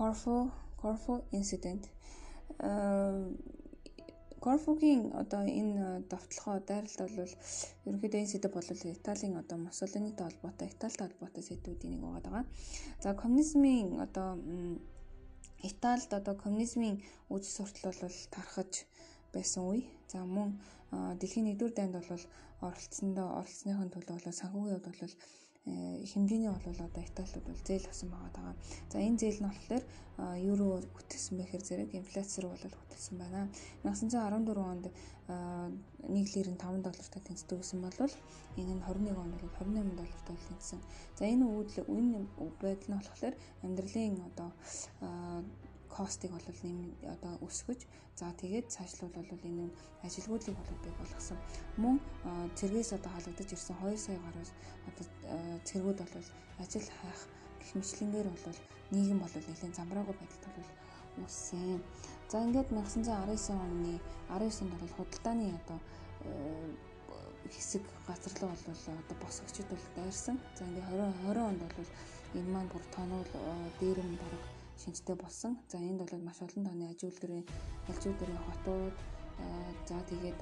Corfu Corfu incident Корфугийн одоо энэ давталгоо дайралт бол ерөнхийдөө энэ сэдв бол Италийн одоо Муссолинитой холбоотой Италитай холбоотой сэдвүүдийн нэг байгаа. За коммунизмын одоо Италид одоо коммунизмын үж суртал бол тархаж байсан үе. За мөн дэлхийн 1-р дайнд бол оролцсондоо оролцсныхын төлөө бол санхүүгийн хувьд бол хэмжээний бол одоо Италид бол зээл авсан байгаа. За энэ зээл нь болохоор евро хөтөлсөн байхэр зэрэг инфляцээр бол хөтөлсөн байна. 1914 онд 1 лир нь 5 доллартай тэнцдэг гэсэн бол энэ нь 21 онд бол 28 доллартай тэнцсэн. За энэ үүдл энэ байдал нь болохоор амьдралын одоо костыг бол нэм одоо өсгөж за тэгээд цаашлуул бол энэ ажилгүйдлийг бол бий болгосон. Мөн цэргээс одоо халагдаж ирсэн 2 сая гаруй одоо цэргүүд бол ажил хайх гэх мэтлэнгээр бол нийгэм бол нэлийн замраагүй байдалд бол үүссэн. За ингээд 1919 оны 19 онд бол худалдааны одоо хэсэг газар руу бол одоо босгогчд бол дайрсан. За ингээд 20 20 онд бол энэ маань бүр тонол дээрэм бараг шинжтэй болсон. За энд бол маш олон тооны аж үйлдвэрийн аж үйлдвэрийн хотууд за тэгээд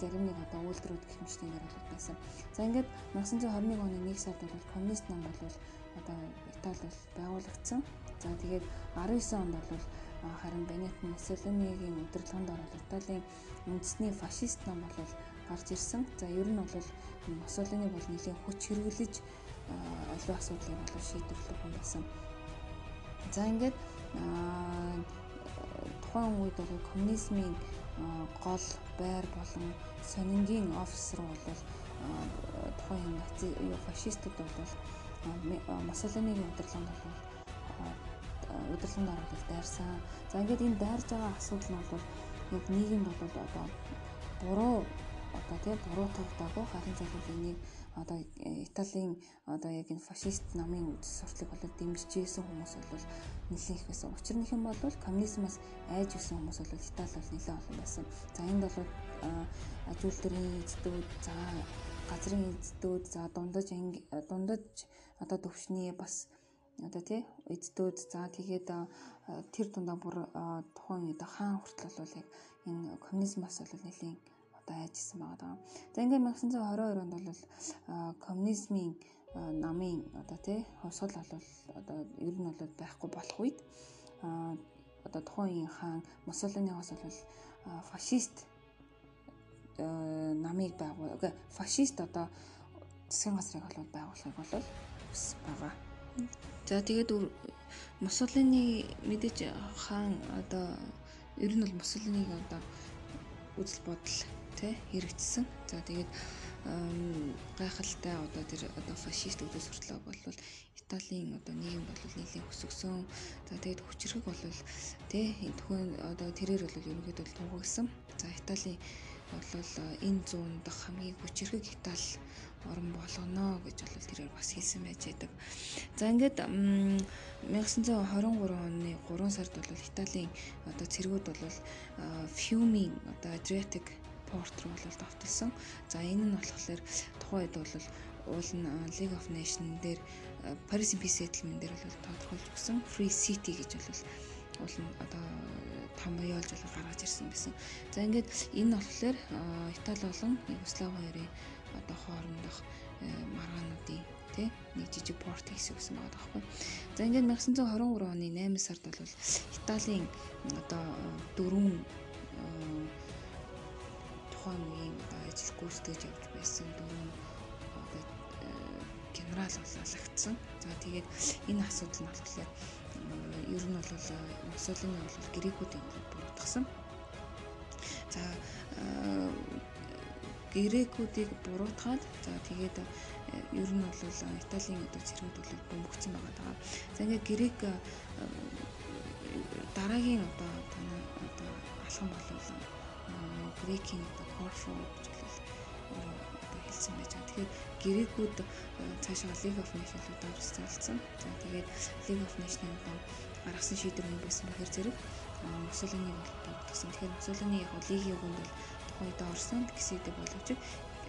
зарим нэг одоо үйлдвэрүүд гэх мэтээр бол байсан. За ингээд 1921 оны 1 сард бол коммунист нам бол одоо Итали бол байгуулагдсан. За тэгээд 19 онд бол харин Бенетон Муссолинигийн удирдлаганд орол Италийн үндэсний фашист нам бол гарч ирсэн. За ер нь бол Муссолини бол нэлийн хүч хэрэглэж аливаа асуудлыг бол шийдвэрлэх юм байсан. За ингээд тухайн үед бол коммунизмын гол байр болон сонингийн офис руу бол тухайн наци фашистууд бол Муссолинигийн удирдлаганд бол удирдлаганд оролцож дайрсан. За ингээд энэ дайрж байгаа асуудал нь бол яг нийгэмд бол одоо буруу одоо тийм буруу тавтаагүй харин зөв энийг одоо Италийн одоо яг энэ фашист намын сурталыг бол дэмжиж ийсэн хүмүүс бол нэлээд их байсан. Учир нь хэм бол коммунизмаас айж исэн хүмүүс бол Итали бол нэлээд олон байсан. За энд бол аж үйлдвэрийн эзэдүүд, за газрын эзэдүүд, за дундаж дундаж одоо төвшний бас одоо тий эзэдүүд за тэгээд тэр дундаа бүр тухайн одоо хаан хүртэл бол яг энэ коммунизмаас бол нэлээд одоо айжсэн байгаа даа. За ингээд 1922 онд бол коммунизмын намын одоо тий хувьсгал бол одоо ер нь бол байхгүй болох үед одоо тухайн хаан Муссолиниос бол фашист намыг байгуул фашист одоо засгийн газрыг бол байгуулахыг бол хүссэн байгаа. За тэгээд Муссолини мэдээж хаан одоо ер нь бол Муссолиниг одоо үзэл бодол тий хэрэгжсэн. За тэгээд гайхалтай одоо тэр одоо фашист үдээс хүртлээ болвол Италийн одоо нийгэм бол нийлэн өсөгсөн. За тэгээд хүчрэг бол тий төхөн одоо тэрээр бол ерөнхийдөө туугагсан. За Италийн бол энэ зүүн дахь хамгийн хүчрэг Итали орон болгоно гэж бол тэрээр бас хэлсэн байж байдаг. За ингээд 1923 оны 3 сард бол Италийн одоо цэргүүд бол Fiume одоо Adriatic руу бол давталсан. За энэ нь болохоор тухайн үед бол уул нь League of Nations дээр Paris Peace Settlement дээр бол тодорхойлж өгсөн Free City гэж бол уул нь одоо томьёолж бол гаргаж ирсэн байсан. За ингээд энэ болохоор Итали болон Югослав хоёрын одоо хоорондох маргаануудын тий нэг жижиг порт хийсэн гэсэн байгаа байхгүй. За ингээд 1923 оны 8 сард бол Италийн одоо дөрвөн тухайн үеийн ажил гүйцэтгэж явж байсан дөрвөн одоо генерал болоолагдсан. За тэгээд энэ асуудал нь болохоор ер нь бол Мусолини бол грекүүдийг бол буруутгасан. За грекүүдийг буруутгаад за тэгээд ер нь бол Италийн одоо цэргүүд бол бөмбөгцсөн байгаа даа. За ингээд грек дараагийн одоо танаа одоо алхам болвол грекийн одоо Corfu гэж одоо хэлсэн байж байгаа. Тэгэхээр грекүүд цаашаа League of Nations-д оролцсон. За тэгээд League of Nations-ийн одоо гаргасан шийдвэр нь байсан бэхэр зэрэг Мусолини бол бодсон. Тэгэхээр Мусолини яг лигийн үгэнд бол тухайн үед орсон гэсэд боловч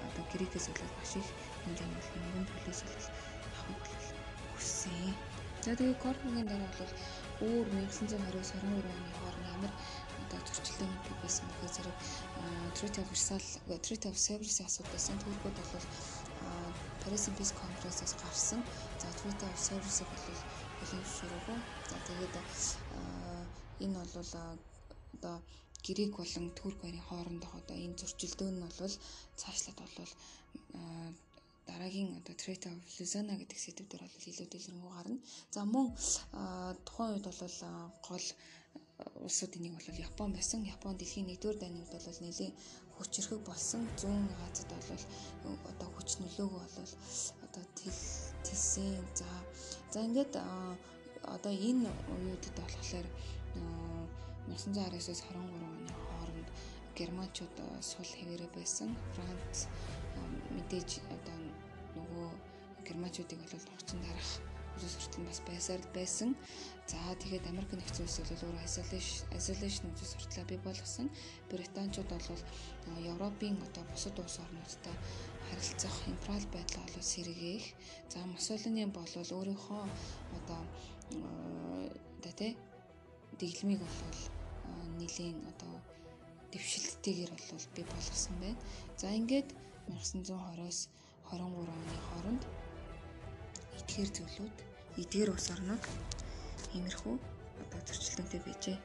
одоо грекээс бол маш их хэмжээний мөнгөнд төлөөс бол авах хүссэн. За тэгээд Корфугийн дараа бол өөр 1920-с 23 оны хооронд ямар одоо зөрчилдөөнүүд байсан бөхөө зэрэг Treaty of Versailles, Treaty of Sevres-ийн асуудал байсан. Түүхүүд бол Paris Peace Conference-аас гарсан. За Treaty of Sevres-ийг бол бүлийн зөвшөөрөөгүй. За тэгээд энэ бол одоо Грек болон Турк хоёрын хоорондох одоо энэ зөрчилдөөн нь бол цаашлаад бол дараагийн одоо Treaty of Lausanne гэдэг сэдв дээр бол илүү дэлгэрэнгүй гарна. За мөн тухайн үед бол гол улсууд энийг бол Япон байсан. Япон дэлхийн 1-р дайны үед бол нэлээд хүчрхэг болсон. Зүүн Азид бол одоо хүч нөлөөгөө бол одоо тэлсэн. За за ингээд одоо энэ үеүүдэд болохоор 1919-с 23 оны хооронд германчууд сул хэвээрээ байсан. Франц мэдээж одоо нөгөө германчуудыг бол хугацаанд дарах суртал бас байсаар байсан. За тэгээд Америк нэгдсэн улс бол өөр isolation үйл суртлаа бий болгосон. Британчууд бол Европын одоо бусад улс орнуудтай харилцах империал байдлаа бол сэргээх. За Мусолини бол өөрийнхөө одоо одоо тий дэглэмийг бол нэлийн одоо дэвшилттэйгээр бол бий болгосон байна. За ингээд 1920-оос 23 оны хооронд эдгээр зүйлүүд эдгээр улс орнууд иймэрхүү одоо зөрчилдөөнтэй байжээ.